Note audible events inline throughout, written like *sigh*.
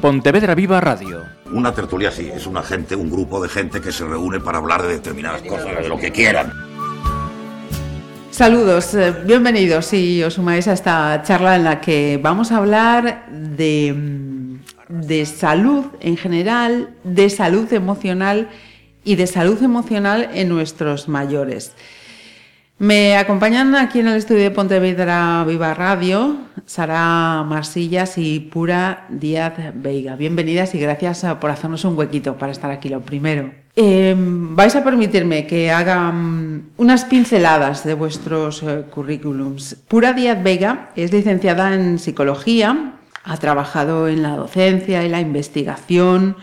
Pontevedra Viva Radio. Una tertulia sí, es una gente, un grupo de gente que se reúne para hablar de determinadas cosas, de lo que quieran. Saludos, eh, bienvenidos y os sumáis a esta charla en la que vamos a hablar de, mm, de salud en general, de salud emocional y de salud emocional en nuestros mayores. Me acompañan aquí en el estudio de Pontevedra Viva Radio Sara Marsillas y Pura Díaz Veiga. Bienvenidas y gracias por hacernos un huequito para estar aquí, lo primero. Em, vais a permitirme que haga mm, unas pinceladas de vuestros eh, currículums. Pura Díaz Veiga es licenciada en psicología, ha trabajado en la docencia y la investigación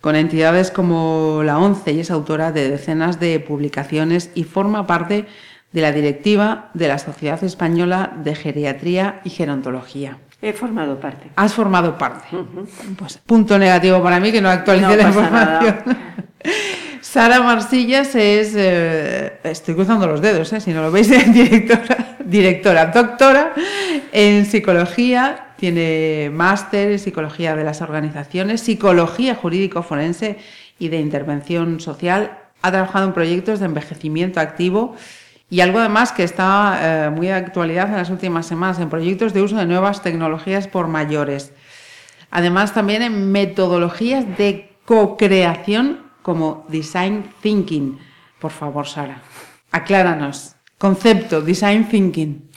con entidades como la ONCE y es autora de decenas de publicaciones y forma parte la directiva de la Sociedad Española de Geriatría y Gerontología. He formado parte. Has formado parte. Pues punto negativo para mí que no actualice la información. *laughs* Sara Marsillas es, eh, estoy cruzando los dedos, eh, si no lo veis, directora, directora, doctora en psicología, tiene máster en psicología de las organizaciones, psicología jurídico forense y de intervención social. Ha trabajado en proyectos de envejecimiento activo y algo además que está eh, muy de actualidad en las últimas semanas, en proyectos de uso de nuevas tecnologías por mayores. Además también en metodologías de co-creación como Design Thinking. Por favor, Sara, acláranos. Concepto, Design Thinking.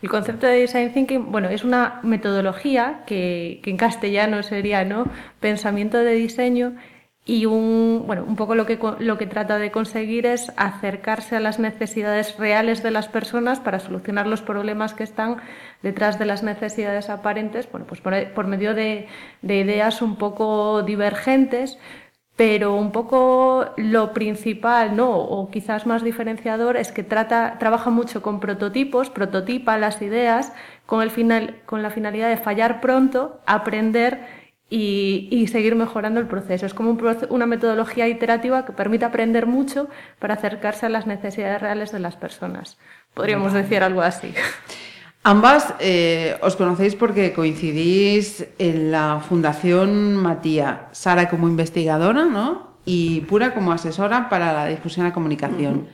El concepto de Design Thinking, bueno, es una metodología que, que en castellano sería, ¿no? Pensamiento de diseño y un, bueno, un poco lo que, lo que trata de conseguir es acercarse a las necesidades reales de las personas para solucionar los problemas que están detrás de las necesidades aparentes, bueno, pues por, medio de, ideas un poco divergentes, pero un poco lo principal, ¿no? o quizás más diferenciador, es que trata, trabaja mucho con prototipos, prototipa las ideas con, el final, con la finalidad de fallar pronto, aprender y, seguir mejorando el proceso. Es como una metodología iterativa que permite aprender mucho para acercarse a las necesidades reales de las personas. Podríamos decir algo así. Ambas eh, os conocéis porque coincidís en la Fundación Matía, Sara como investigadora, ¿no? Y Pura como asesora para la difusión y la comunicación.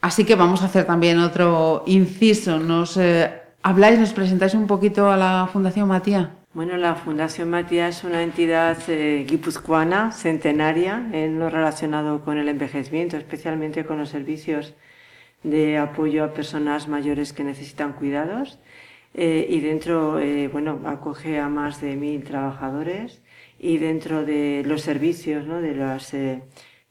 Así que vamos a hacer también otro inciso. Nos eh, habláis, nos presentáis un poquito a la Fundación Matía. Bueno, la Fundación Matías es una entidad eh, guipuzcoana centenaria en lo relacionado con el envejecimiento, especialmente con los servicios de apoyo a personas mayores que necesitan cuidados. Eh, y dentro, eh, bueno, acoge a más de mil trabajadores y dentro de los servicios, ¿no? de las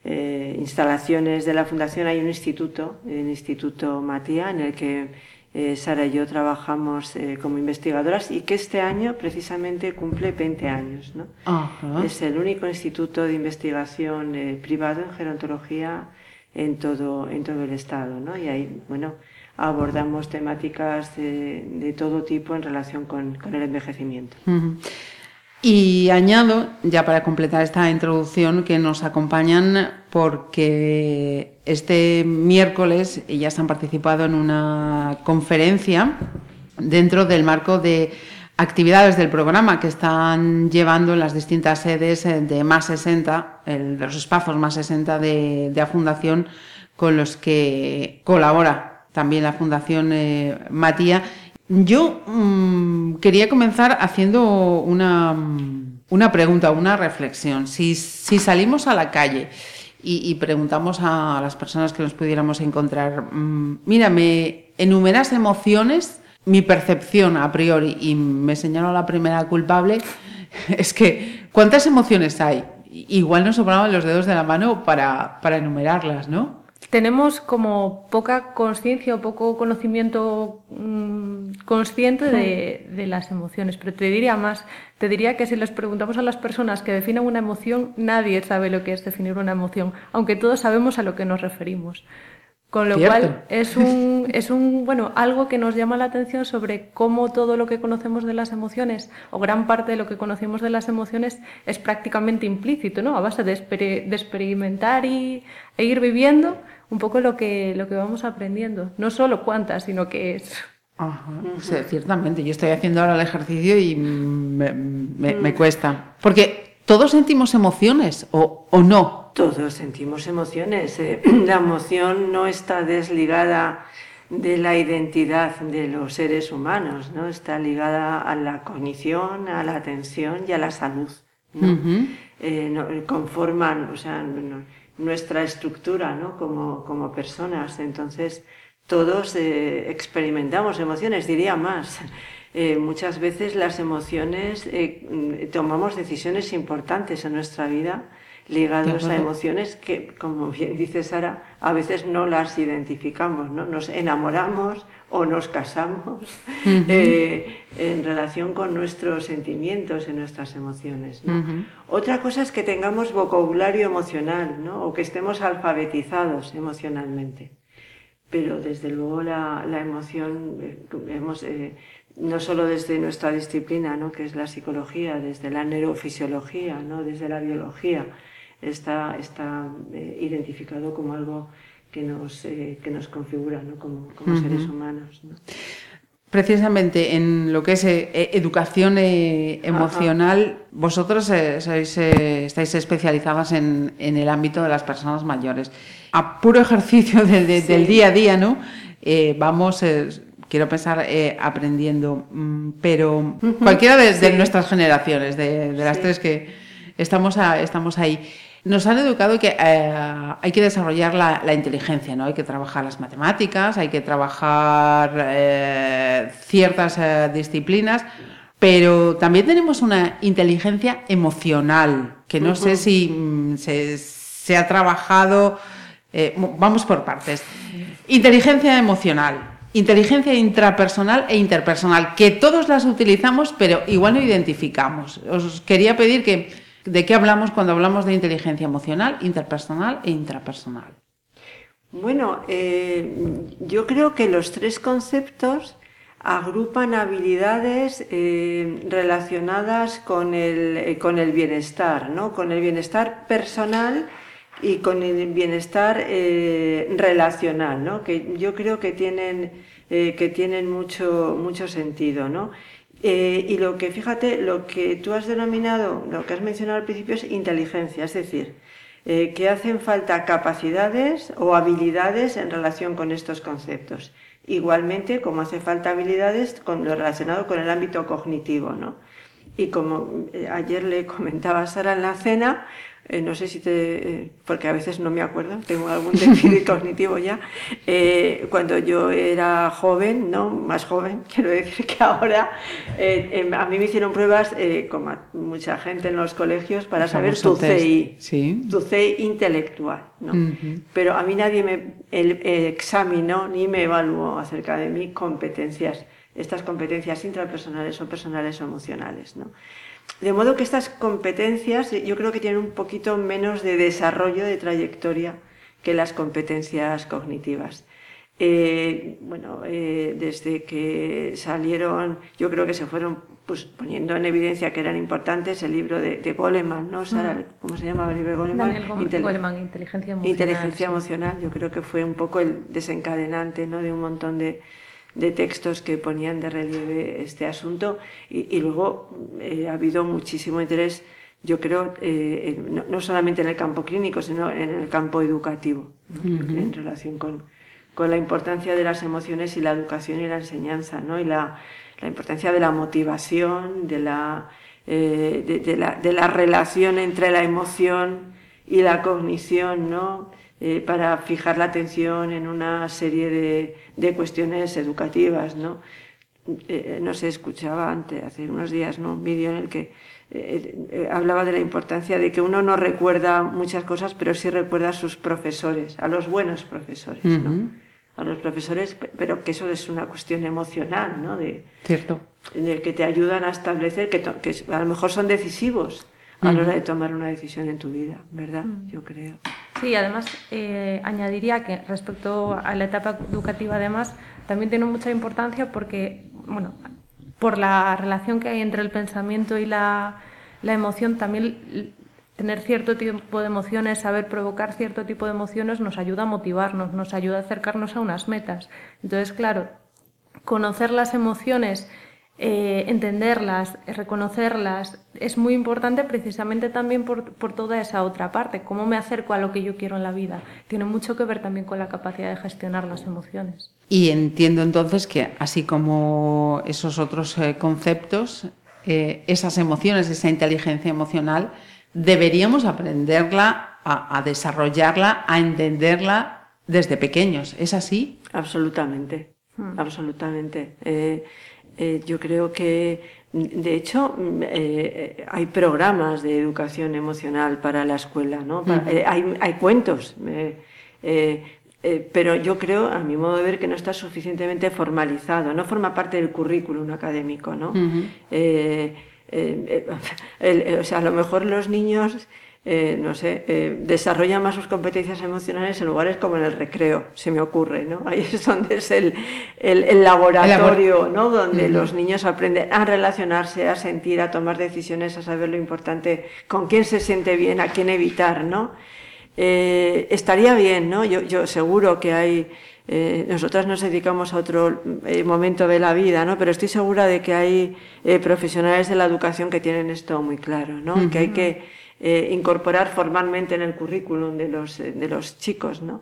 instalaciones de la Fundación hay un instituto, el Instituto Matía, en el que eh, Sara y yo trabajamos eh, como investigadoras y que este año precisamente cumple 20 años. ¿no? Es el único instituto de investigación eh, privado en gerontología en todo, en todo el Estado. ¿no? Y ahí, bueno, abordamos temáticas de, todo tipo en relación con, con el envejecimiento. Y añado, ya para completar esta introducción, que nos acompañan porque este miércoles ellas han participado en una conferencia dentro del marco de actividades del programa que están llevando en las distintas sedes de Más 60, el, de los espacios Más 60 de, la Fundación con los que colabora también la Fundación eh, Matía yo mm, quería comenzar haciendo una, una, pregunta, una reflexión. Si, si salimos a la calle y, preguntamos a las personas que nos pudiéramos encontrar, mm, mira, me enumeras emociones, mi percepción a priori, y me señalo la primera culpable, *laughs* es que ¿cuántas emociones hay? Igual nos sobraban los dedos de la mano para, para enumerarlas, ¿no? Tenemos como poca conciencia o poco conocimiento mm, consciente de, de, las emociones. Pero te diría más, te diría que si les preguntamos a las personas que definen una emoción, nadie sabe lo que es definir una emoción, aunque todos sabemos a lo que nos referimos. Con lo cual es un, *laughs* es un, bueno, algo que nos llama la atención sobre cómo todo lo que conocemos de las emociones, o gran parte de lo que conocemos de las emociones, es prácticamente implícito, ¿no? A base de, de experimentar y, e ir viviendo un poco lo que, lo que vamos aprendiendo. No solo cuántas, sino qué es. Ajá, ciertamente. Yo estoy haciendo ahora el ejercicio y me, mm. cuesta. Porque todos sentimos emociones o, no. Todos sentimos emociones. Eh, *clears throat* la emoción no está desligada de la identidad de los seres humanos, ¿no? Está ligada a la cognición, a la atención y a la salud. Eh, conforman, o sea, nuestra estructura, ¿no? Como, como personas. Entonces, todos eh, experimentamos emociones, diría más. *laughs* Eh, muchas veces las emociones, eh, tomamos decisiones importantes en nuestra vida ligados a emociones que, como bien dice Sara, a veces no las identificamos, ¿no? Nos enamoramos o nos casamos en relación con nuestros sentimientos y nuestras emociones. Otra cosa es que tengamos vocabulario emocional, ¿no? O que estemos alfabetizados emocionalmente pero desde luego la, la emoción, eh, eh, no solo desde nuestra disciplina, ¿no? que es la psicología, desde la neurofisiología, ¿no? desde la biología, está, está eh, identificado como algo que nos, que nos configura ¿no? como, como seres humanos. ¿no? Precisamente en lo que es educación emocional, vosotros sois, estáis especializadas en, en el ámbito de las personas mayores a puro ejercicio del día a día, ¿no? Eh, vamos, eh, quiero pensar, eh, aprendiendo. Mm, pero cualquiera de, nuestras generaciones, de, las tres que estamos, estamos ahí, nos han educado que hay que desarrollar la, inteligencia, ¿no? Hay que trabajar las matemáticas, hay que trabajar ciertas disciplinas, pero también tenemos una inteligencia emocional, que no sé si mm, se, se ha trabajado eh, vamos por partes. Inteligencia emocional, inteligencia intrapersonal e interpersonal, que todos las utilizamos, pero igual no identificamos. Os quería pedir que de qué hablamos cuando hablamos de inteligencia emocional, interpersonal e intrapersonal. Bueno, eh, yo creo que los tres conceptos agrupan habilidades eh, relacionadas con el, con el bienestar, ¿no? con el bienestar personal y con el bienestar eh, relacional, ¿no? que yo creo que tienen, eh, que tienen mucho, mucho sentido. ¿no? Eh, y lo que, fíjate, lo que tú has denominado, lo que has mencionado al principio es inteligencia, es decir, que hacen falta capacidades o habilidades en relación con estos conceptos. Igualmente, como hace falta habilidades con lo relacionado con el ámbito cognitivo, ¿no? Y como ayer le comentaba Sara en la cena, eh, no sé si te, eh, porque a veces no me acuerdo, tengo algún déficit *laughs* cognitivo ya, eh, cuando yo era joven, no más joven, *laughs* quiero decir que ahora, em, a mí me hicieron pruebas, como mucha gente en los colegios, para saber tu CI, tu CI intelectual, ¿no? pero a mí nadie me examinó ni me evaluó acerca de mis competencias, estas competencias intrapersonales o personales o emocionales. ¿no? De modo que estas competencias yo creo que tienen un poquito menos de desarrollo de trayectoria que las competencias cognitivas. Eh, bueno, eh, desde que salieron, yo creo que se fueron pues, poniendo en evidencia que eran importantes el libro de, Goleman, ¿no? Sara, ¿Cómo se llamaba el libro de Goleman? Goleman, Inteligencia Emocional. Inteligencia Emocional, yo creo que fue un poco el desencadenante ¿no? de un montón de, de textos que ponían de relieve este asunto y, luego eh, ha habido muchísimo interés, yo creo, eh, no, solamente en el campo clínico, sino en el campo educativo, en relación con, con, la importancia de las emociones y la educación y la enseñanza, ¿no? y la, la importancia de la motivación, de la, eh, de, la, de la relación entre la emoción y la cognición, ¿no? Eh, para fijar la atención en una serie de, de cuestiones educativas, ¿no? Eh, no se escuchaba antes, hace unos días, ¿no? un vídeo en el que eh, hablaba de la importancia de que uno no recuerda muchas cosas, pero sí recuerda a sus profesores, a los buenos profesores, ¿no? A los profesores, pero que eso es una cuestión emocional, ¿no? De, Cierto. De que te ayudan a establecer, que, que a lo mejor son decisivos a la hora de tomar una decisión en tu vida, ¿verdad? Yo creo. Sí, además eh, añadiría que respecto a la etapa educativa, además, también tiene mucha importancia porque, bueno, por la relación que hay entre el pensamiento y la, la emoción, también tener cierto tipo de emociones, saber provocar cierto tipo de emociones nos ayuda a motivarnos, nos ayuda a acercarnos a unas metas. Entonces, claro, conocer las emociones eh, entenderlas, reconocerlas, es muy importante precisamente también por, toda esa otra parte, cómo me acerco a lo que yo quiero en la vida. Tiene mucho que ver también con la capacidad de gestionar las emociones. Y entiendo entonces que así como esos otros eh, conceptos, eh, esas emociones, esa inteligencia emocional, deberíamos aprenderla a, desarrollarla, a entenderla desde pequeños. ¿Es así? Absolutamente, hmm. absolutamente. Eh, yo creo que, de hecho, eh, hay programas de educación emocional para la escuela, ¿no? Eh, hay, hay, cuentos, pero yo creo, a mi modo de ver, que no está suficientemente formalizado, no forma parte del currículum académico, ¿no? *laughs* o sea, a lo mejor los niños eh, no sé, eh, desarrollan más sus competencias emocionales en lugares como en el recreo, se me ocurre, ¿no? *laughs* Ahí es donde es el, el, laboratorio, ¿no? Donde los niños aprenden a relacionarse, a sentir, a tomar decisiones, a saber lo importante, con quién se siente bien, a quién evitar, ¿no? Eh, estaría bien, ¿no? Yo, yo seguro que hay... nosotras nos dedicamos a otro momento de la vida, ¿no? Pero estoy segura de que hay profesionales de la educación que tienen esto muy claro, ¿no? Que hay que eh, incorporar formalmente en el currículum de los, eh, de los chicos, ¿no?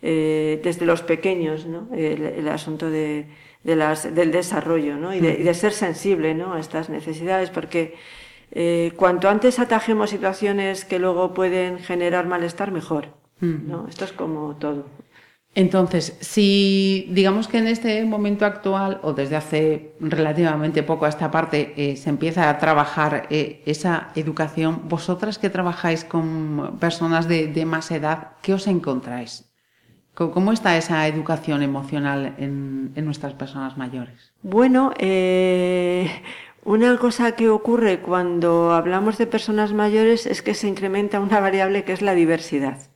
Eh, desde los pequeños, ¿no? el, asunto de, de las, del desarrollo ¿no? y, de, y, de, ser sensible ¿no? a estas necesidades, porque cuanto antes atajemos situaciones que luego pueden generar malestar, mejor. ¿no? Esto es como todo. Entonces, si digamos que en este momento actual o desde hace relativamente poco a esta parte eh, se empieza a trabajar eh, esa educación, vosotras que trabajáis con personas de, más edad, ¿qué os encontráis? ¿Cómo está esa educación emocional en, nuestras personas mayores? Bueno, eh, una cosa que ocurre cuando hablamos de personas mayores es que se incrementa una variable que es la diversidad.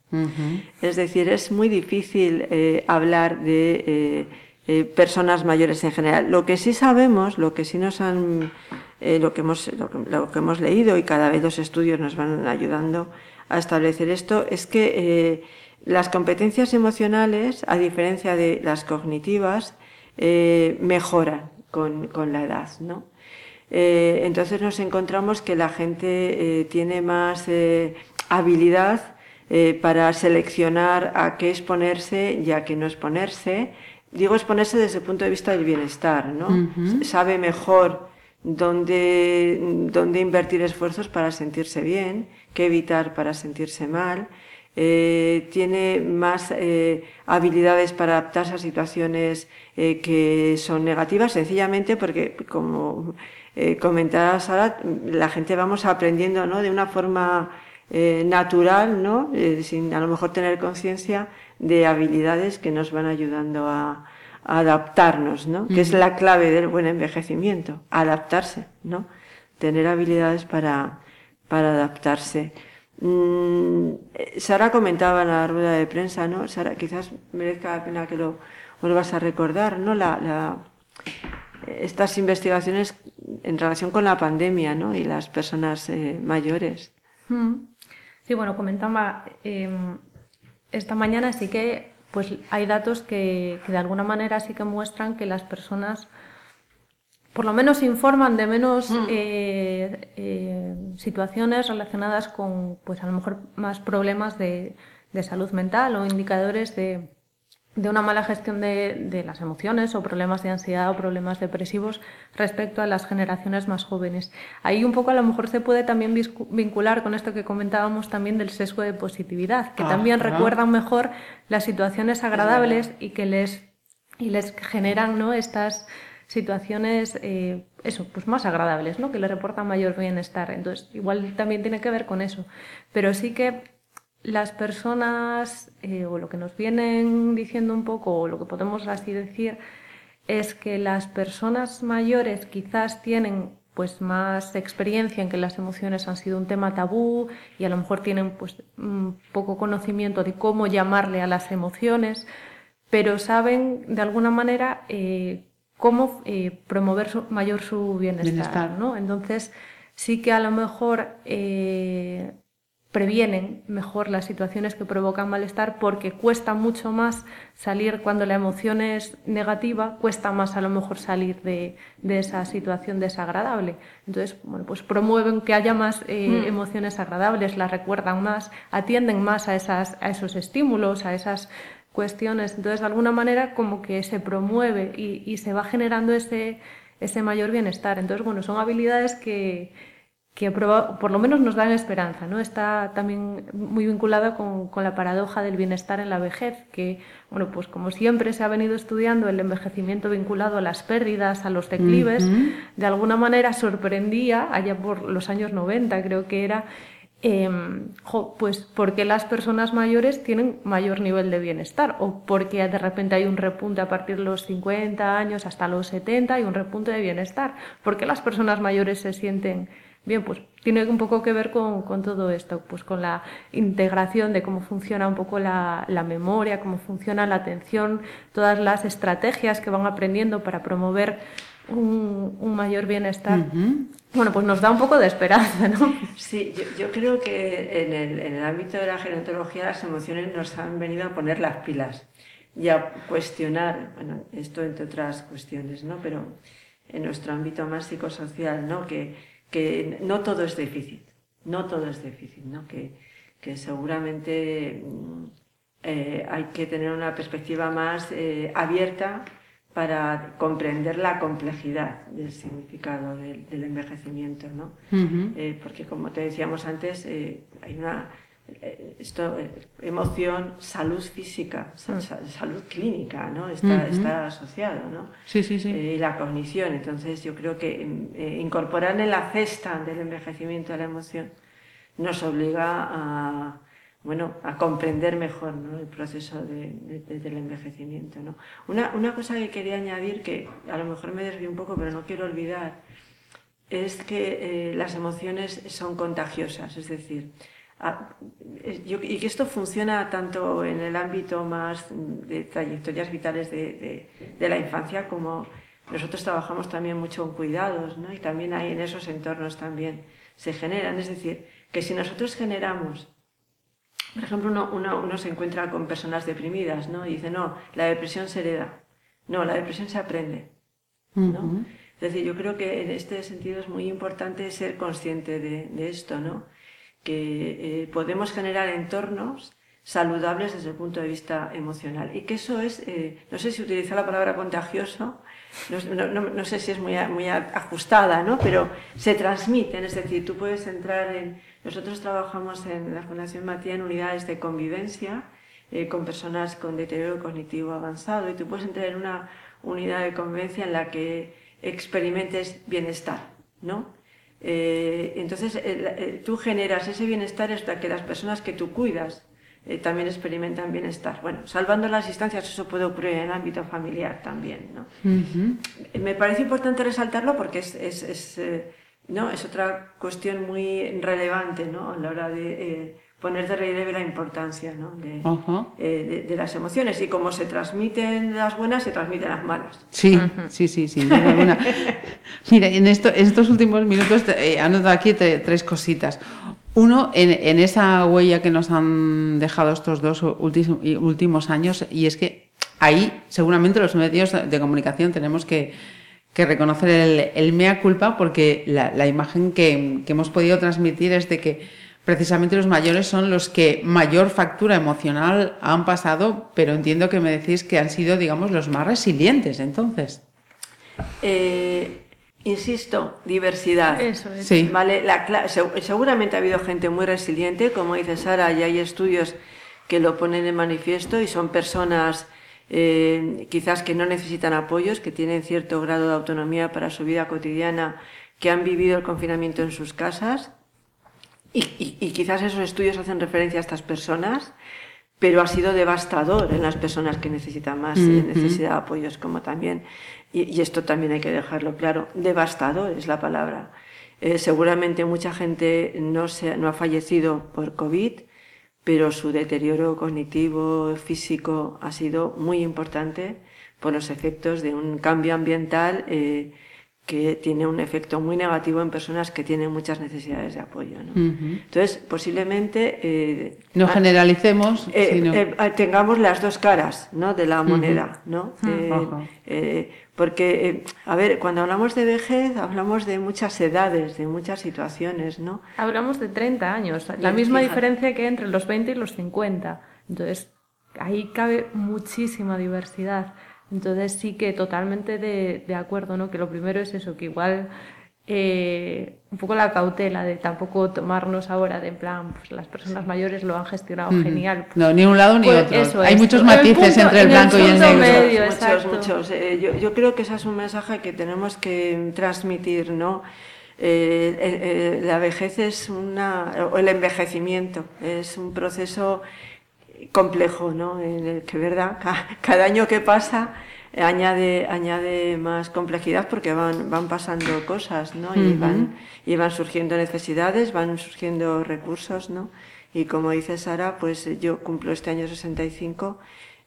Es decir, es muy difícil eh, hablar de eh, eh, personas mayores en general. Lo que sí sabemos, lo que sí nos han, lo que hemos, lo que, hemos leído y cada vez los estudios nos van ayudando a establecer esto, es que las competencias emocionales, a diferencia de las cognitivas, mejoran con, con, la edad, ¿no? entonces nos encontramos que la gente tiene más habilidad eh, para seleccionar a qué exponerse y a qué no exponerse. Digo exponerse desde el punto de vista del bienestar, ¿no? Sabe mejor dónde, dónde invertir esfuerzos para sentirse bien, qué evitar para sentirse mal. Eh, tiene más eh, habilidades para adaptarse a situaciones que son negativas, sencillamente porque, como comentaba Sara, la gente vamos aprendiendo ¿no? de una forma eh, natural, ¿no? Eh, sin a lo mejor tener conciencia de habilidades que nos van ayudando a, adaptarnos, ¿no? Que es la clave del buen envejecimiento, adaptarse, ¿no? Tener habilidades para, para adaptarse. Mm, Sara comentaba en la rueda de prensa, ¿no? Sara, quizás merezca la pena que lo vuelvas a recordar, ¿no? La, la, estas investigaciones en relación con la pandemia, ¿no? Y las personas eh, mayores. Mm. Sí, bueno, comentaba em, esta mañana sí que pues hay datos que, de alguna manera sí que muestran que las personas por lo menos informan de menos mm. eh, eh, situaciones relacionadas con pues a lo mejor más problemas de salud mental o indicadores de, de una mala gestión de, las emociones o problemas de ansiedad o problemas depresivos respecto a las generaciones más jóvenes. Ahí un poco a lo mejor se puede también vincular con esto que comentábamos también del sesgo de positividad, que también recuerdan mejor las situaciones agradables y que les, y les generan ¿no? estas situaciones eh, eso, pues más agradables, ¿no? que les reportan mayor bienestar. Entonces, igual también tiene que ver con eso. Pero sí que las personas, eh, o lo que nos vienen diciendo un poco, o lo que podemos así decir, es que las personas mayores quizás tienen pues más experiencia en que las emociones han sido un tema tabú y a lo mejor tienen pues poco conocimiento de cómo llamarle a las emociones, pero saben de alguna manera eh, cómo eh, promover mayor su bienestar, ¿no? Entonces sí que a lo mejor previenen mejor las situaciones que provocan malestar porque cuesta mucho más salir cuando la emoción es negativa, cuesta más a lo mejor salir de, esa situación desagradable. Entonces, bueno, pues promueven que haya más eh, mm. emociones agradables, las recuerdan más, atienden más a, esas, a esos estímulos, a esas cuestiones. Entonces, de alguna manera, como que se promueve y, y se va generando ese, ese mayor bienestar. Entonces, bueno, son habilidades que que por lo menos nos dan esperanza. ¿no? Está también muy vinculada con, la paradoja del bienestar en la vejez, que, bueno, pues como siempre se ha venido estudiando el envejecimiento vinculado a las pérdidas, a los declives, de alguna manera sorprendía, allá por los años 90 creo que era, em, pues porque las personas mayores tienen mayor nivel de bienestar o porque de repente hay un repunte a partir de los 50 años hasta los 70 y un repunte de bienestar, porque las personas mayores se sienten Bien, pues tiene un poco que ver con, todo esto, pues con la integración de cómo funciona un poco la, memoria, cómo funciona la atención, todas las estrategias que van aprendiendo para promover un, mayor bienestar. Bueno, pues nos da un poco de esperanza, ¿no? Sí, yo, creo que en el, en el, ámbito de la gerontología las emociones nos han venido a poner las pilas y a cuestionar, bueno, esto entre otras cuestiones, ¿no? Pero en nuestro ámbito más psicosocial, ¿no? Que, que no todo es déficit, no todo es déficit, ¿no? que, que seguramente mm, eh, hay que tener una perspectiva más eh, abierta para comprender la complejidad del significado del, envejecimiento, ¿no? Eh, porque como te decíamos antes, hay una esto, eh, emoción, salud física, mm. salud clínica, ¿no? Está, está asociado, ¿no? Sí, sí, sí. Eh, y la cognición. Entonces, yo creo que incorporar en la cesta del envejecimiento de la emoción nos obliga a, bueno, a comprender mejor el proceso de, del envejecimiento. ¿no? Una, una cosa que quería añadir, que a lo mejor me desvío un poco, pero no quiero olvidar, es que las emociones son contagiosas, es decir, y que esto funciona tanto en el ámbito más de trayectorias vitales de, la infancia como nosotros trabajamos también mucho en cuidados, ¿no? Y también ahí en esos entornos también se generan. Es decir, que si nosotros generamos, por ejemplo, uno, uno, se encuentra con personas deprimidas, ¿no? Y dice, no, la depresión se hereda. No, la depresión se aprende, ¿no? Es decir, yo creo que en este sentido es muy importante ser consciente de, de esto, ¿no? Que eh, podemos generar entornos saludables desde el punto de vista emocional. Y que eso es, eh, no sé si utiliza la palabra contagioso, no, sé si es muy, muy ajustada, ¿no? pero se transmiten, es decir, tú puedes entrar en... Nosotros trabajamos en la Fundación Matías en unidades de convivencia eh, con personas con deterioro cognitivo avanzado y tú puedes entrar en una unidad de convivencia en la que experimentes bienestar, ¿no? Eh, entonces, tú generas ese bienestar hasta que las personas que tú cuidas eh, también experimentan bienestar. Bueno, salvando las distancias, eso puede ocurrir en el ámbito familiar también. ¿no? Me parece importante resaltarlo porque es, es, es eh, ¿no? es otra cuestión muy relevante ¿no? a la hora de poner de relieve la importancia ¿no? Eh, de, las emociones y como se transmiten las buenas, se transmiten las malas. Sí, sí, sí, sí. *laughs* Mira, en, esto, en estos últimos minutos he anotado aquí tres cositas. Uno, en, esa huella que nos han dejado estos dos últimos años, y es que ahí seguramente los medios de comunicación tenemos que, reconocer el, mea culpa porque la, imagen que hemos podido transmitir es de que precisamente los mayores son los que mayor factura emocional han pasado, pero entiendo que me decís que han sido, digamos, los más resilientes entonces. Eh, insisto, diversidad. Eso es. Sí. Vale, seguramente ha habido gente muy resiliente, como dice Sara, y hay estudios que lo ponen en manifiesto y son personas eh, quizás que no necesitan apoyos, que tienen cierto grado de autonomía para su vida cotidiana, que han vivido el confinamiento en sus casas y, quizás esos estudios hacen referencia a estas personas, pero ha sido devastador en las personas que necesitan más necesidad de apoyos, como también, y, esto también hay que dejarlo claro, devastador es la palabra. Eh, seguramente mucha gente no, se, no ha fallecido por COVID, pero su deterioro cognitivo, físico, ha sido muy importante por los efectos de un cambio ambiental eh, que tiene un efecto muy negativo en personas que tienen muchas necesidades de apoyo. ¿no? Entonces, posiblemente... Eh, no generalicemos, eh, sino... Eh, tengamos las dos caras ¿no? de la moneda, ¿no? porque, a ver, cuando hablamos de vejez, hablamos de muchas edades, de muchas situaciones, ¿no? Hablamos de 30 años, la misma diferencia que entre los 20 y los 50. Entonces, ahí cabe muchísima diversidad. Entonces sí que totalmente de, de acuerdo, ¿no? Que lo primero es eso, que igual eh, un poco la cautela de tampoco tomarnos ahora de en plan, pues las personas mayores lo han gestionado genial. No, ni un lado ni pues otro. Hay muchos matices entre el blanco y el negro. Medio, muchos, muchos. Eh, yo, yo, creo que ese es un mensaje que tenemos que transmitir, ¿no? Eh, eh la vejez es una, o el envejecimiento es un proceso complejo, ¿no? En el que, ¿verdad? Cada año que pasa añade, añade más complejidad porque van, van pasando cosas, ¿no? Y, van, y van surgiendo necesidades, van surgiendo recursos, ¿no? Y como dice Sara, pues yo cumplo este año 65,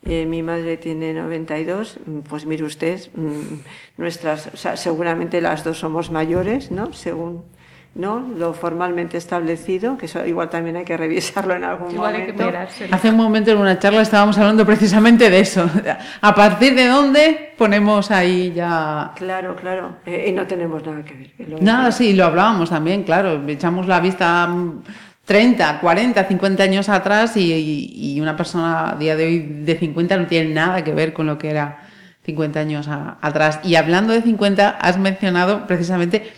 eh, mi madre tiene 92, pues mire usted, mm, nuestras, o sea, seguramente las dos somos mayores, ¿no? Según ¿no? lo formalmente establecido, que eso igual también hay que revisarlo en algún momento. Hace un momento en una charla estábamos hablando precisamente de eso. *laughs* ¿A partir de dónde ponemos ahí ya...? Claro, claro. Eh, y no tenemos nada que ver. Nada, sí, lo hablábamos también, claro. Echamos la vista 30, 40, 50 años atrás y, una persona a día de hoy de 50 no tiene nada que ver con lo que era 50 años atrás. Y hablando de 50, has mencionado precisamente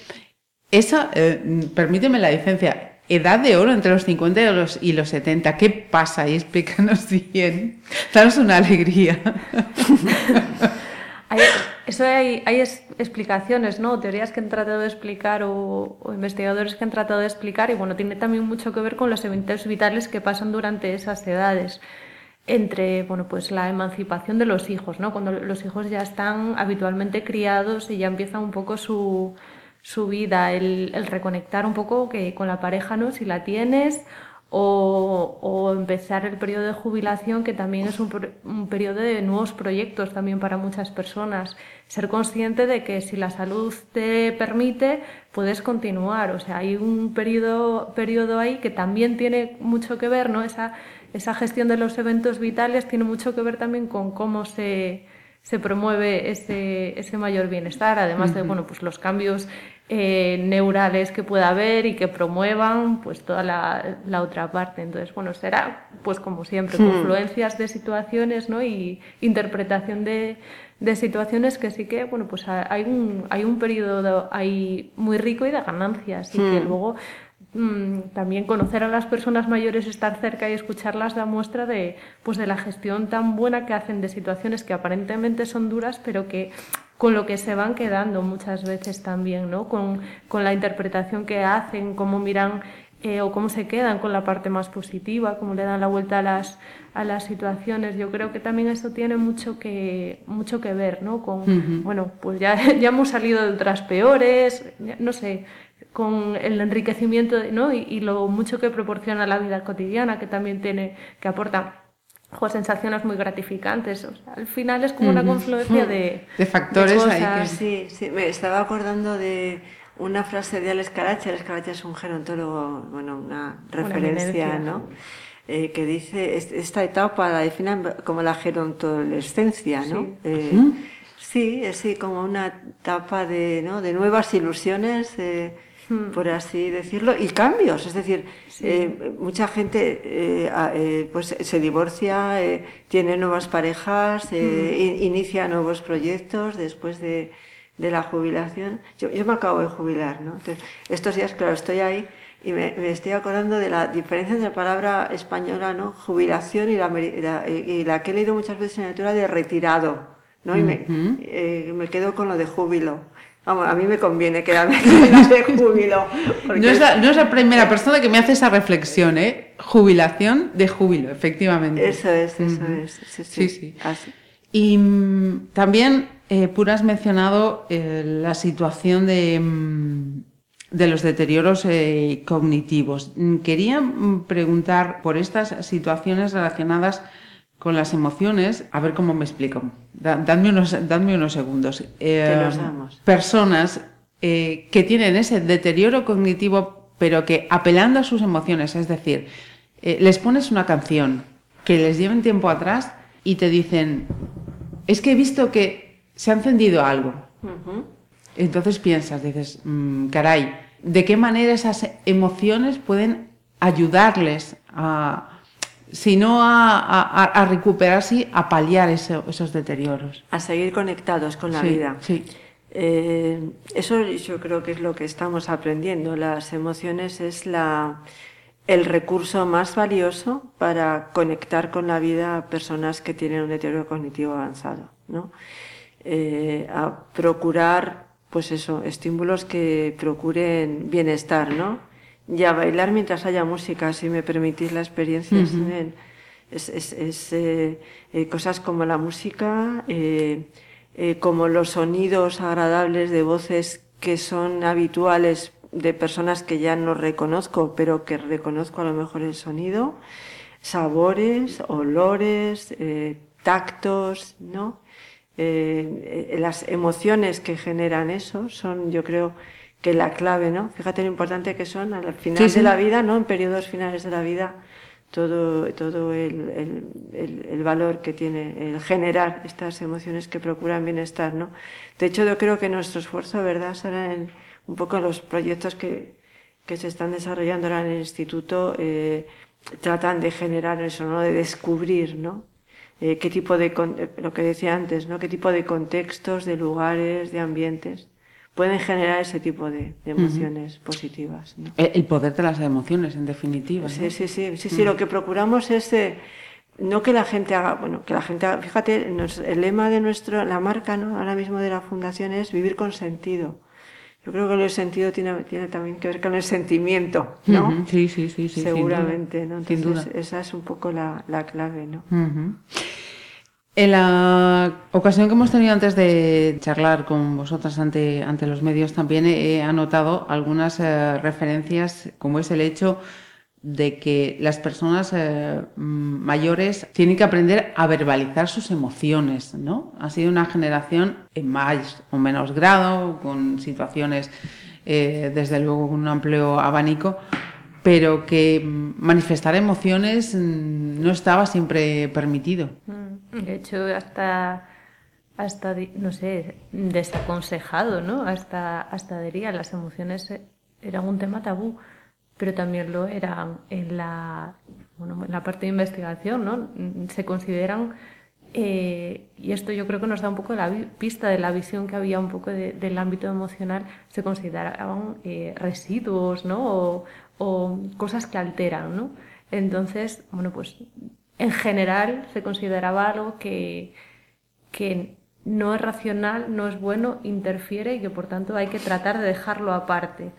esa, eh, permíteme la licencia, edad de oro entre los 50 y los, y los 70. ¿Qué pasa? Y explícanos bien. Danos una alegría. *laughs* hay, eso hay, hay, explicaciones, ¿no? Teorías que han tratado de explicar o, investigadores que han tratado de explicar y bueno, tiene también mucho que ver con los eventos vitales que pasan durante esas edades entre bueno pues la emancipación de los hijos, ¿no? Cuando los hijos ya están habitualmente criados y ya empiezan un poco su, su vida, el, reconectar un poco que con la pareja, ¿no? Si la tienes, o, empezar el periodo de jubilación, que también es un, un, periodo de nuevos proyectos también para muchas personas. Ser consciente de que si la salud te permite, puedes continuar. O sea, hay un periodo, periodo ahí que también tiene mucho que ver, ¿no? Esa, esa gestión de los eventos vitales tiene mucho que ver también con cómo se, se promueve ese, ese mayor bienestar, además de bueno, pues los cambios eh, neurales que pueda haber y que promuevan pues toda la, la, otra parte. Entonces, bueno, será pues como siempre, hmm. confluencias de situaciones ¿no? y interpretación de, de situaciones que sí que, bueno, pues hay un, hay un periodo ahí muy rico y de ganancias y que hmm. luego también conocer a las personas mayores, estar cerca y escucharlas da muestra de, pues de la gestión tan buena que hacen de situaciones que aparentemente son duras, pero que con lo que se van quedando muchas veces también, ¿no? Con, con la interpretación que hacen, cómo miran eh, o cómo se quedan con la parte más positiva, cómo le dan la vuelta a las, a las situaciones. Yo creo que también eso tiene mucho que, mucho que ver, ¿no? Con, bueno, pues ya, *laughs* ya hemos salido de otras peores, no sé, con el enriquecimiento ¿no? y, lo mucho que proporciona la vida cotidiana, que también tiene, que aporta sensaciones muy gratificantes. al final es como una confluencia de, de factores. Sí, sí, me estaba acordando de una frase de Alex Caracha. Alex Caracha es un gerontólogo, bueno, una referencia, ¿no? Eh, que dice, esta etapa la definen como la gerontolescencia, ¿no? Sí. Eh, sí, sí, como una etapa de, ¿no? de nuevas ilusiones, eh. Por así decirlo, y cambios. Es decir, eh, mucha gente eh, eh, pues se divorcia, tiene nuevas parejas, hmm. inicia nuevos proyectos después de, la jubilación. Yo, me acabo de jubilar, ¿no? estos días, claro, estoy ahí y me, estoy acordando de la diferencia entre la palabra española, ¿no? Jubilación y la, y la que he leído muchas veces en la lectura de retirado, ¿no? Y me, me quedo con lo de júbilo. Vamos, a mí me conviene quedarme *laughs* de júbilo. No, es la, primera persona que me hace esa reflexión, ¿eh? Jubilación de júbilo, efectivamente. Eso es, eso es. Sí, sí. Y mm, también, eh, Pura, has mencionado eh, la situación de, mm, de los deterioros eh, cognitivos. Mm, quería preguntar por estas situaciones relacionadas con las emociones, a ver cómo me explico. dadme, unos, unos segundos. Eh, personas eh, que tienen ese deterioro cognitivo, pero que apelando a sus emociones, es decir, eh, les pones una canción que les lleven tiempo atrás y te dicen, es que he visto que se ha encendido algo. Entonces piensas, dices, mm, caray, ¿de qué manera esas emociones pueden ayudarles a, si no a, recuperar, sí, a paliar esos deterioros? A seguir conectados con la vida. Sí. Eh, eso yo creo que es lo que estamos aprendiendo. Las emociones es la, el recurso más valioso para conectar con la vida a personas que tienen un deterioro cognitivo avanzado, ¿no? Eh, a procurar, pues eso, estímulos que procuren bienestar, ¿no? Y a bailar mientras haya música, si me permitís la experiencia. Es, es, eh, cosas como la música, eh, como los sonidos agradables de voces que son habituales de personas que ya no reconozco, pero que reconozco a lo mejor el sonido, sabores, olores, eh, tactos, ¿no? Eh, las emociones que generan eso son, yo creo, que la clave, ¿no? Fíjate lo importante que son al final de la vida, ¿no? En periodos finales de la vida, todo, todo el, el, el, valor que tiene el generar estas emociones que procuran bienestar, ¿no? De hecho, yo creo que nuestro esfuerzo, ¿verdad?, será en un poco los proyectos que, que se están desarrollando ahora en el instituto, eh, tratan de generar eso, ¿no?, de descubrir, ¿no?, eh, qué tipo de, lo que decía antes, ¿no?, qué tipo de contextos, de lugares, de ambientes pueden generar ese tipo de, emociones positivas. El, poder de las emociones, en definitiva. Sí, sí, sí, sí, sí, Lo que procuramos es eh, no que la gente haga, bueno, que la gente haga, fíjate, el lema de nuestro, la marca, ¿no? Ahora mismo de la fundación es vivir con sentido. Yo creo que el sentido tiene, tiene también que ver con el sentimiento, ¿no? Sí, sí, sí, sí. Seguramente, ¿no? Entonces, esa es un poco la, la clave, ¿no? En la ocasión que hemos tenido antes de charlar con vosotras ante, ante los medios, también he anotado algunas eh, referencias, como es el hecho de que las personas eh, mayores tienen que aprender a verbalizar sus emociones, ¿no? Ha sido una generación en más o menos grado, con situaciones, eh, desde luego, con un amplio abanico, pero que manifestar emociones mm, no estaba siempre permitido. Mm. De hecho, hasta, hasta no sé, desaconsejado, ¿no? Hasta, hasta diría, las emociones eran un tema tabú, pero también lo eran en la, bueno, en la parte de investigación, ¿no? Se consideran eh, y esto yo creo que nos da un poco la pista de la visión que había un poco del ámbito emocional, se consideraban eh, residuos, ¿no? O, o cosas que alteran, ¿no? Entonces, bueno, pues en general se consideraba algo que, que no es racional, no es bueno, interfiere y que por tanto hay que tratar de dejarlo aparte.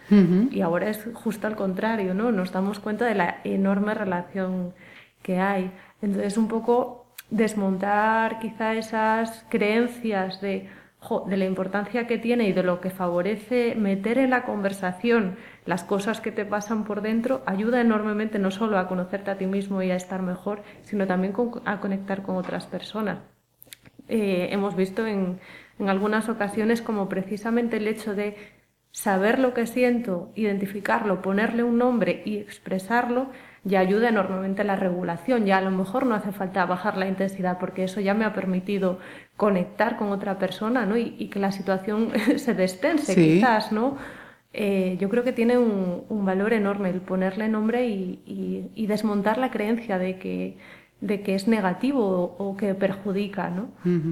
Y ahora es justo al contrario, ¿no? Nos damos cuenta de la enorme relación que hay. Entonces, un poco desmontar quizá esas creencias de de la importancia que tiene y de lo que favorece meter en la conversación las cosas que te pasan por dentro, ayuda enormemente no solo a conocerte a ti mismo y a estar mejor, sino también a conectar con otras personas. Eh, hemos visto en, en algunas ocasiones como precisamente el hecho de saber lo que siento, identificarlo, ponerle un nombre y expresarlo, ya ayuda enormemente a la regulación. Ya a lo mejor no hace falta bajar la intensidad porque eso ya me ha permitido conectar con otra persona ¿no? y, que la situación *laughs* se despense quizás, ¿no? Eh, yo creo que tiene un, valor enorme el ponerle nombre y, desmontar la creencia de que, de que es negativo o, que perjudica, ¿no?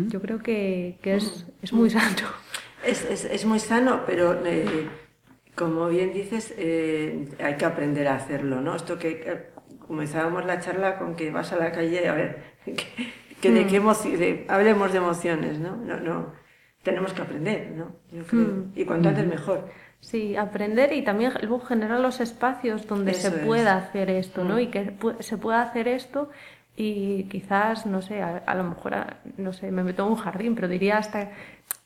Yo creo que, es, es, muy sano. Es, es muy sano, pero eh, como bien dices, eh, hay que aprender a hacerlo, ¿no? Esto que comenzábamos la charla con que vas a la calle, a ver, *laughs* que, de qué mm. hablemos de emociones, ¿no? No, no, tenemos que aprender, ¿no? Yo creo, mm. y cuanto antes mejor. Sí, aprender y también luego generar los espacios donde se pueda hacer esto, ¿no? Mm. Y que se pueda hacer esto y quizás, no sé, a, lo mejor, no sé, me meto en un jardín, pero diría hasta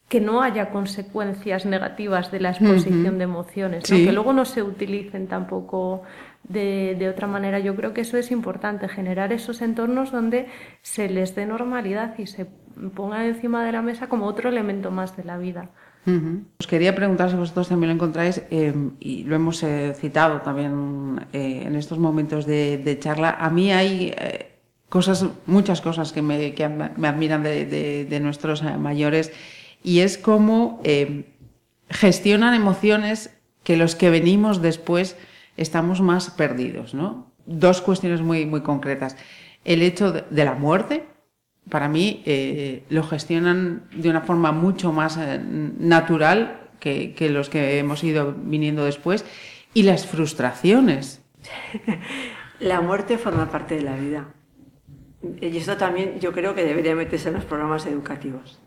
que no haya consecuencias negativas de la exposición de emociones, que luego no se utilicen tampoco de, de, otra manera. Yo creo que eso es importante, generar esos entornos donde se les dé normalidad y se ponga encima de la mesa como otro elemento más de la vida. Os quería preguntar si vosotros también lo encontráis, em, y lo hemos eh, citado también eh, en estos momentos de, charla. A mí hay eh, cosas, muchas cosas que me, que me admiran de, de, nuestros mayores, y es cómo em, gestionan emociones que los que venimos después estamos más perdidos. ¿no? Dos cuestiones muy, muy concretas. El hecho de la muerte, para mí eh, lo gestionan de una forma mucho más eh, natural que, los que hemos ido viniendo después. Y las frustraciones. *laughs* La muerte forma parte de la vida. Y esto también yo creo que debería meterse en los programas educativos.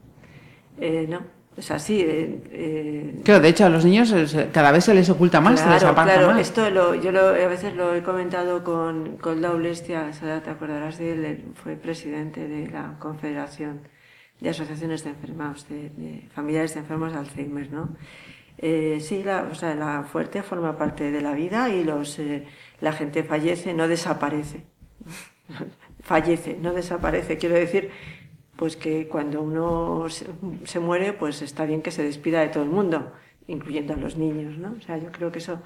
Eh, ¿No? Es así. Eh, eh, claro, de hecho a los niños cada vez se les oculta más, claro, se les claro. más. Esto lo, yo lo, a veces lo he comentado con, con Laulestia, te acordarás de él, fue presidente de la Confederación de Asociaciones de Enfermos, de, familiares de enfermos de Alzheimer, ¿no? Eh, sí, la, o sea, la fuerte forma parte de la vida y los, eh, la gente fallece, no desaparece. *laughs* fallece, no desaparece. Quiero decir pues que cuando uno se, muere, pues está bien que se despida de todo el mundo, incluyendo a los niños, ¿no? O sea, yo creo que eso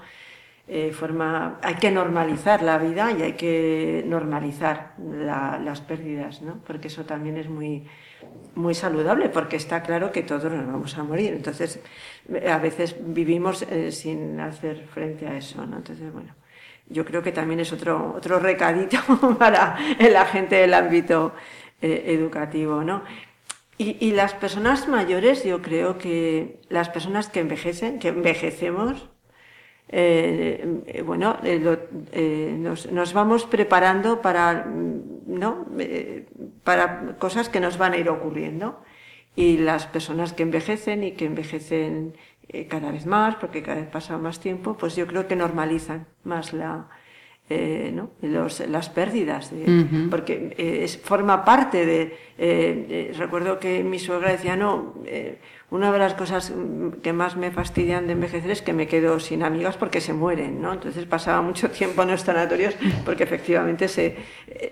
eh, forma, hay que normalizar la vida y hay que normalizar las pérdidas, ¿no? Porque eso también es muy, muy saludable, porque está claro que todos nos vamos a morir. Entonces, a veces vivimos eh, sin hacer frente a eso, ¿no? Entonces, bueno, yo creo que también es otro, otro recadito *laughs* para la gente del ámbito eh, educativo, ¿no? Y, las personas mayores, yo creo que las personas que envejecen, que envejecemos, eh, eh, bueno, nos, vamos preparando para, ¿no? para cosas que nos van a ir ocurriendo. Y las personas que envejecen y que envejecen cada vez más, porque cada vez pasa más tiempo, pues yo creo que normalizan más la, eh, las pérdidas, porque eh, es, forma parte de, Recuerdo que mi suegra decía, no, eh, una de las cosas que más me fastidian de envejecer es que me quedo sin amigas porque se mueren, ¿no? Entonces pasaba mucho *laughs* tiempo en los sanatorios porque efectivamente se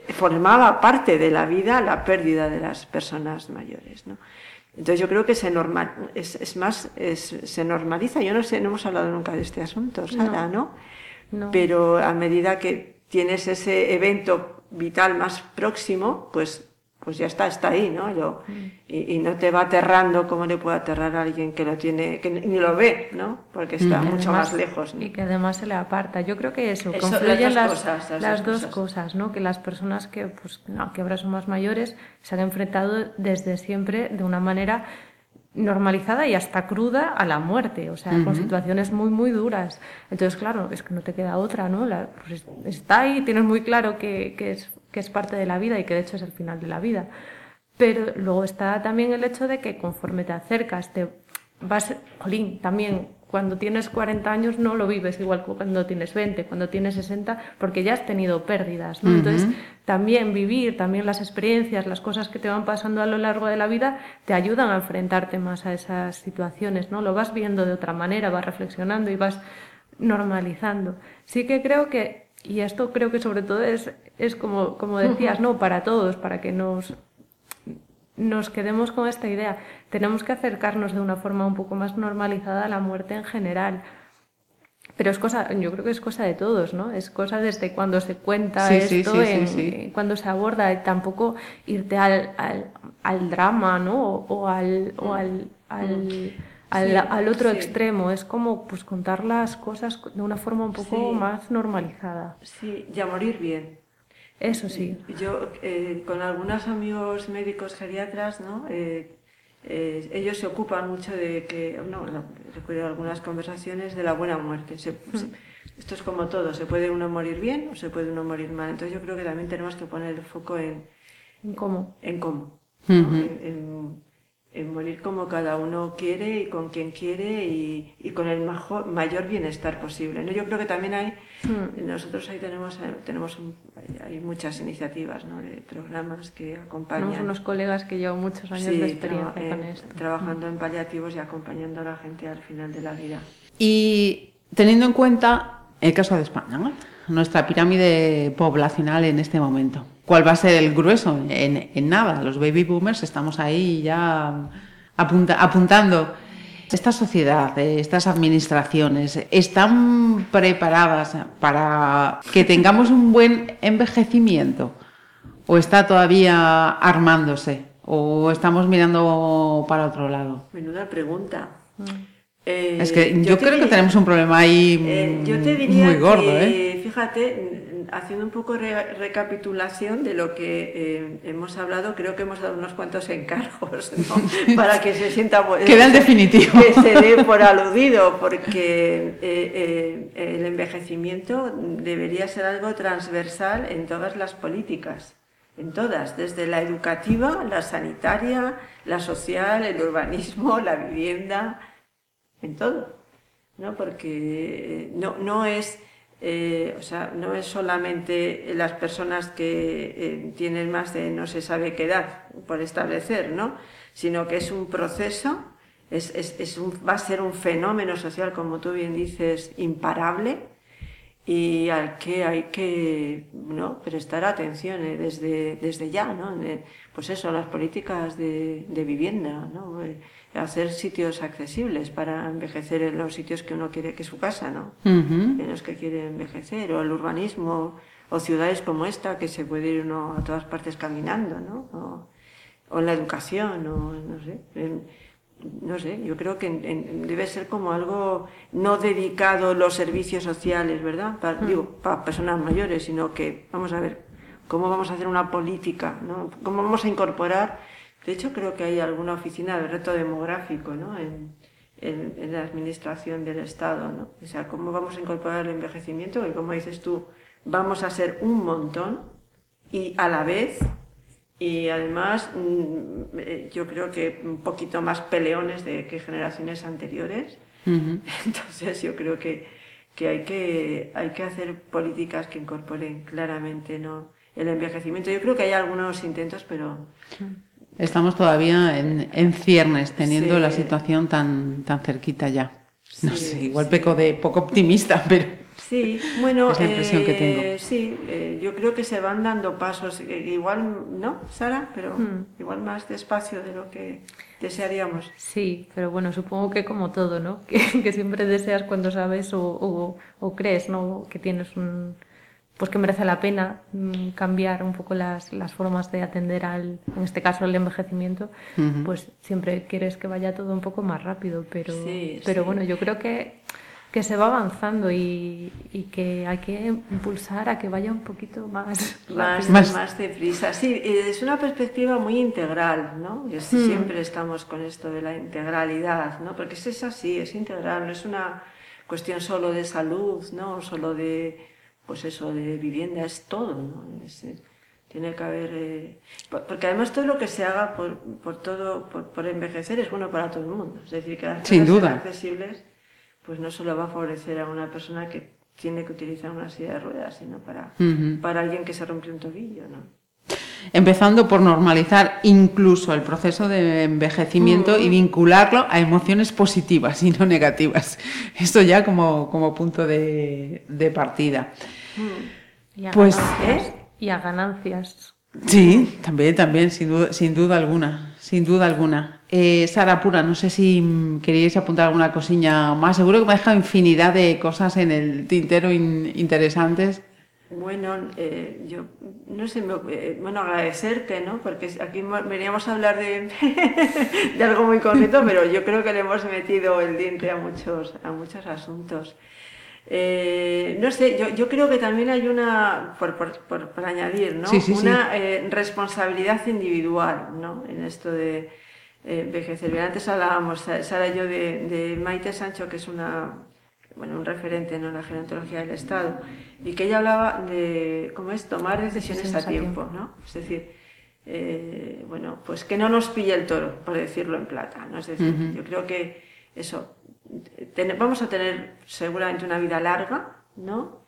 formaba parte de la vida la pérdida de las personas mayores, ¿no? Entonces yo creo que se normal, es, más, se normaliza. Yo no sé, no hemos hablado nunca de este asunto, Sara, ¿no? Pero a medida que tienes ese evento vital más próximo, pues, pues ya está, está ahí, ¿no? Mm. y, no te va aterrando como le puede aterrar a alguien que lo tiene, que ni lo ve, ¿no? Porque está mm. mucho más lejos. Y que además se le aparta. Yo creo que eso, confluyen las, las, dos, cosas. ¿no? Que las personas que, pues, no, que ahora son más mayores se han enfrentado desde siempre de una manera normalizada y hasta cruda a la muerte, o sea, con situaciones muy, muy duras. Entonces, claro, es que no te queda otra, ¿no? La, pues está ahí, tienes muy claro que, que, es, que es parte de la vida y que de hecho es el final de la vida. Pero luego está también el hecho de que conforme te acercas, te vas, jolín, también cuando tienes 40 años no lo vives igual que cuando tienes 20, cuando tienes 60, porque ya has tenido pérdidas. ¿no? Entonces, también vivir, también las experiencias, las cosas que te van pasando a lo largo de la vida, te ayudan a enfrentarte más a esas situaciones. ¿no? Lo vas viendo de otra manera, vas reflexionando y vas normalizando. Sí que creo que, y esto creo que sobre todo es, es como, como decías, ¿no? para todos, para que nos nos quedemos con esta idea. Tenemos que acercarnos de una forma un poco más normalizada a la muerte en general. Pero es cosa, yo creo que es cosa de todos, ¿no? Es cosa desde cuando se cuenta esto, cuando se aborda, tampoco irte al, al, drama, ¿no? O, al, o al, al, otro extremo. Es como pues contar las cosas de una forma un poco más normalizada. Sí, y a morir bien. Eso sí. Yo, eh, con algunos amigos médicos geriatras, ¿no? Eh, eh, ellos se ocupan mucho de que, no, recuerdo algunas conversaciones de la buena muerte. esto es como todo, se puede uno morir bien o se puede uno morir mal. Entonces yo creo que también tenemos que poner el foco en, ¿En cómo. En cómo en morir como cada uno quiere y con quien quiere y, y con el mayor bienestar posible. ¿no? Yo creo que también hay, hmm. nosotros ahí tenemos, tenemos hay muchas iniciativas ¿no? de programas que acompañan. Tenemos unos colegas que llevan muchos años de experiencia con esto. Trabajando en paliativos y acompañando a la gente al final de la vida. Y teniendo en cuenta el caso de España, nuestra pirámide poblacional en este momento cuál va a ser el grueso. En, nada, los baby boomers estamos ahí ya apuntando. Esta sociedad, eh, estas administraciones, ¿están preparadas para que tengamos un buen envejecimiento? ¿O está todavía armándose? ¿O estamos mirando para otro lado? Menuda pregunta. Es que yo, creo que tenemos un problema ahí muy gordo. ¿eh? Fíjate, haciendo un poco de recapitulación de lo que eh, hemos hablado, creo que hemos dado unos cuantos encargos *laughs* para que se sienta Queda en definitivo. que se dé por aludido, porque eh, eh, el envejecimiento debería ser algo transversal en todas las políticas, en todas, desde la educativa, la sanitaria, la social, el urbanismo, la vivienda, en todo, ¿no? Porque no, no es eh, o sea, no es solamente las personas que eh, tienen más de no se sabe qué edad por establecer, ¿no? Sino que es un proceso, es, va a ser un fenómeno social, como tú bien dices, imparable y al que hay que ¿no? prestar atención eh, desde, desde ya, ¿no? pues eso, las políticas de, de vivienda, ¿no? hacer sitios accesibles para envejecer en los sitios que uno quiere que su casa, ¿no? En los que quiere envejecer, o el urbanismo, o ciudades como esta, que se puede ir uno a todas partes caminando, ¿no? O, en la educación, o no sé. No sé, yo creo que debe ser como algo no dedicado los servicios sociales, ¿verdad? Para, Digo, para personas mayores, sino que, vamos a ver, cómo vamos a hacer una política, ¿no? Cómo vamos a incorporar de hecho, creo que hay alguna oficina de reto demográfico ¿no? en, en, la administración del Estado. ¿no? O sea, cómo vamos a incorporar el envejecimiento, y como dices tú, vamos a ser un montón y a la vez, y además mm, eh, yo creo que un poquito más peleones de que generaciones anteriores. *laughs* Entonces yo creo que, que, hay que hay que hacer políticas que incorporen claramente ¿no? el envejecimiento. Yo creo que hay algunos intentos, pero... Estamos todavía en, ciernes, teniendo la situación tan, tan cerquita ya. No sé, igual peco de poco optimista, *laughs* pero sí, bueno, es la impresión que tengo. Eh, sí, eh, yo creo que se van dando pasos, eh, igual, ¿no, Sara? Pero hmm. igual más despacio de lo que desearíamos. Sí, pero bueno, supongo que como todo, ¿no? *laughs* Que, siempre deseas cuando sabes o, o crees, ¿no? Que tienes un pues que merece la pena mm, cambiar un poco las, las, formas de atender al, en este caso, el envejecimiento, pues siempre quieres que vaya todo un poco más rápido, pero, pero bueno, yo creo que, que se va avanzando y, y, que hay que impulsar a que vaya un poquito más *laughs* más, más, más deprisa. Sí, es una perspectiva muy integral, ¿no? Y Siempre estamos con esto de la integralidad, ¿no? Porque es así, es integral, no es una cuestión solo de salud, ¿no? Solo de pues eso, de vivienda, es todo, ¿no? Eh, tiene que haber... Eh, porque además todo lo que se haga por, por todo, por, envejecer es bueno para todo el mundo. Es decir, que las Sin duda. accesibles, pues no solo va a favorecer a una persona que tiene que utilizar una silla de ruedas, sino para, para alguien que se rompe un tobillo, ¿no? Empezando por normalizar incluso el proceso de envejecimiento y vincularlo a emociones positivas y no negativas. Esto ya como, como punto de, de partida. Y a pues, ganancias, y a ganancias. Sí, también, también, sin duda, sin duda alguna, sin duda alguna. Eh, Sara Pura, no sé si queríais apuntar alguna cosilla más. Seguro que me ha dejado infinidad de cosas en el tintero interesantes. Bueno, eh, yo no sé, eh, bueno, agradecerte, ¿no? Porque aquí veníamos a hablar de, *laughs* de algo muy concreto, *laughs* pero yo creo que le hemos metido el diente a muchos, a muchos asuntos. Eh, no sé, yo, yo, creo que también hay una, por, por, por, añadir, ¿no? una eh, responsabilidad individual ¿no? en esto de eh, envejecer. antes hablábamos, Sara y yo, de, de, Maite Sancho, que es una, bueno, un referente en la gerontología del Estado, y que ella hablaba de cómo es tomar decisiones a tiempo, ¿no? Es decir, bueno, pues que no nos pille el toro, por decirlo en plata, ¿no? Es decir, yo creo que eso, vamos a tener seguramente una vida larga, ¿no?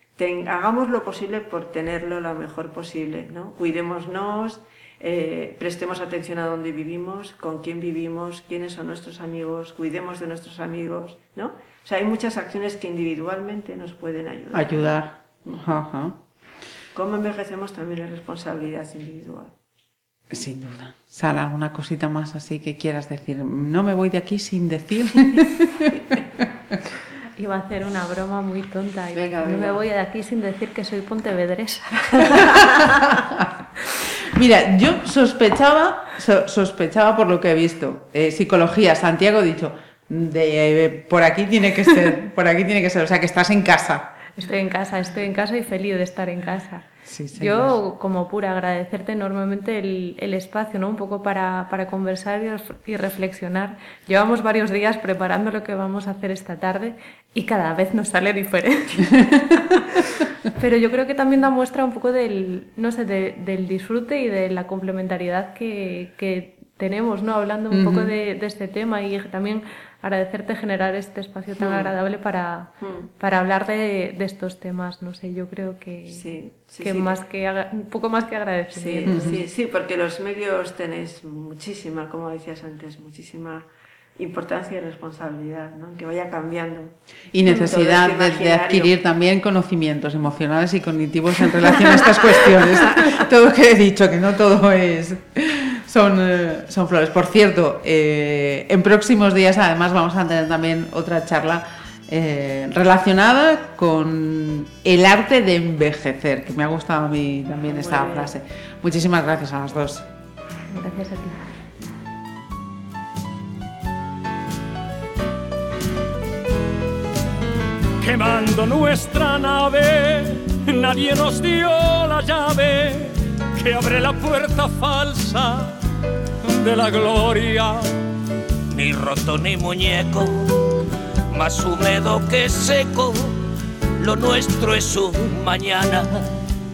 hagamos lo posible por tenerlo lo mejor posible, ¿no? Cuidémonos, eh, prestemos atención a dónde vivimos, con quién vivimos, quiénes son nuestros amigos, cuidemos de nuestros amigos, ¿no? O sea, hay muchas acciones que individualmente nos pueden ayudar. Ayudar. Cómo envejecemos también es responsabilidad individual. Sin duda. Sara, ¿alguna cosita más así que quieras decir? No me voy de aquí sin decir. *laughs* Iba a hacer una broma muy tonta y no me voy de aquí sin decir que soy pontevedresa. *laughs* Mira, yo sospechaba, sospechaba por lo que he visto. Eh, psicología, Santiago ha dicho, eh, por aquí tiene que ser, por aquí tiene que ser, o sea que estás en casa. Estoy en casa, estoy en casa y feliz de estar en casa. Yo, como pura, agradecerte enormemente el, el espacio, ¿no? Un poco para, para, conversar y reflexionar. Llevamos varios días preparando lo que vamos a hacer esta tarde y cada vez nos sale diferente. *laughs* Pero yo creo que también da muestra un poco del, no sé, del disfrute y de la complementariedad que, que tenemos, ¿no? Hablando un poco de, de, este tema y también agradecerte generar este espacio tan mm. agradable para, mm. para hablar de, de, estos temas. No sé, yo creo que, sí, que más que un poco más que agradecer. Sí, sí, sí, porque los medios tenéis muchísima, como decías antes, muchísima importancia y responsabilidad, ¿no? que vaya cambiando. Y necesidad este de, adquirir también conocimientos emocionales y cognitivos en relación a estas cuestiones. *laughs* todo lo que he dicho, que no todo es son, eh, son flores. Por cierto, eh, en próximos días además vamos a tener también otra charla eh, relacionada con el arte de envejecer, que me ha gustado a mí también esta frase. Muchísimas gracias a las dos. Gracias a ti. quemando nuestra nave, nadie nos dio la llave que abre la puerta falsa de la gloria. Ni roto ni muñeco, más húmedo que seco, lo nuestro es un mañana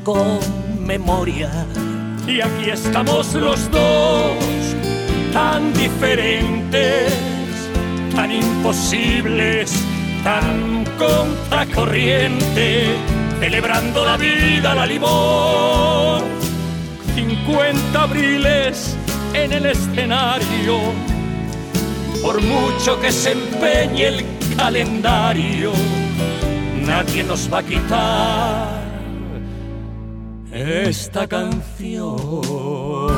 con memoria. Y aquí estamos los dos, tan diferentes, tan imposibles tan contracorriente, celebrando la vida, la limón. 50 abriles en el escenario, por mucho que se empeñe el calendario, nadie nos va a quitar esta canción.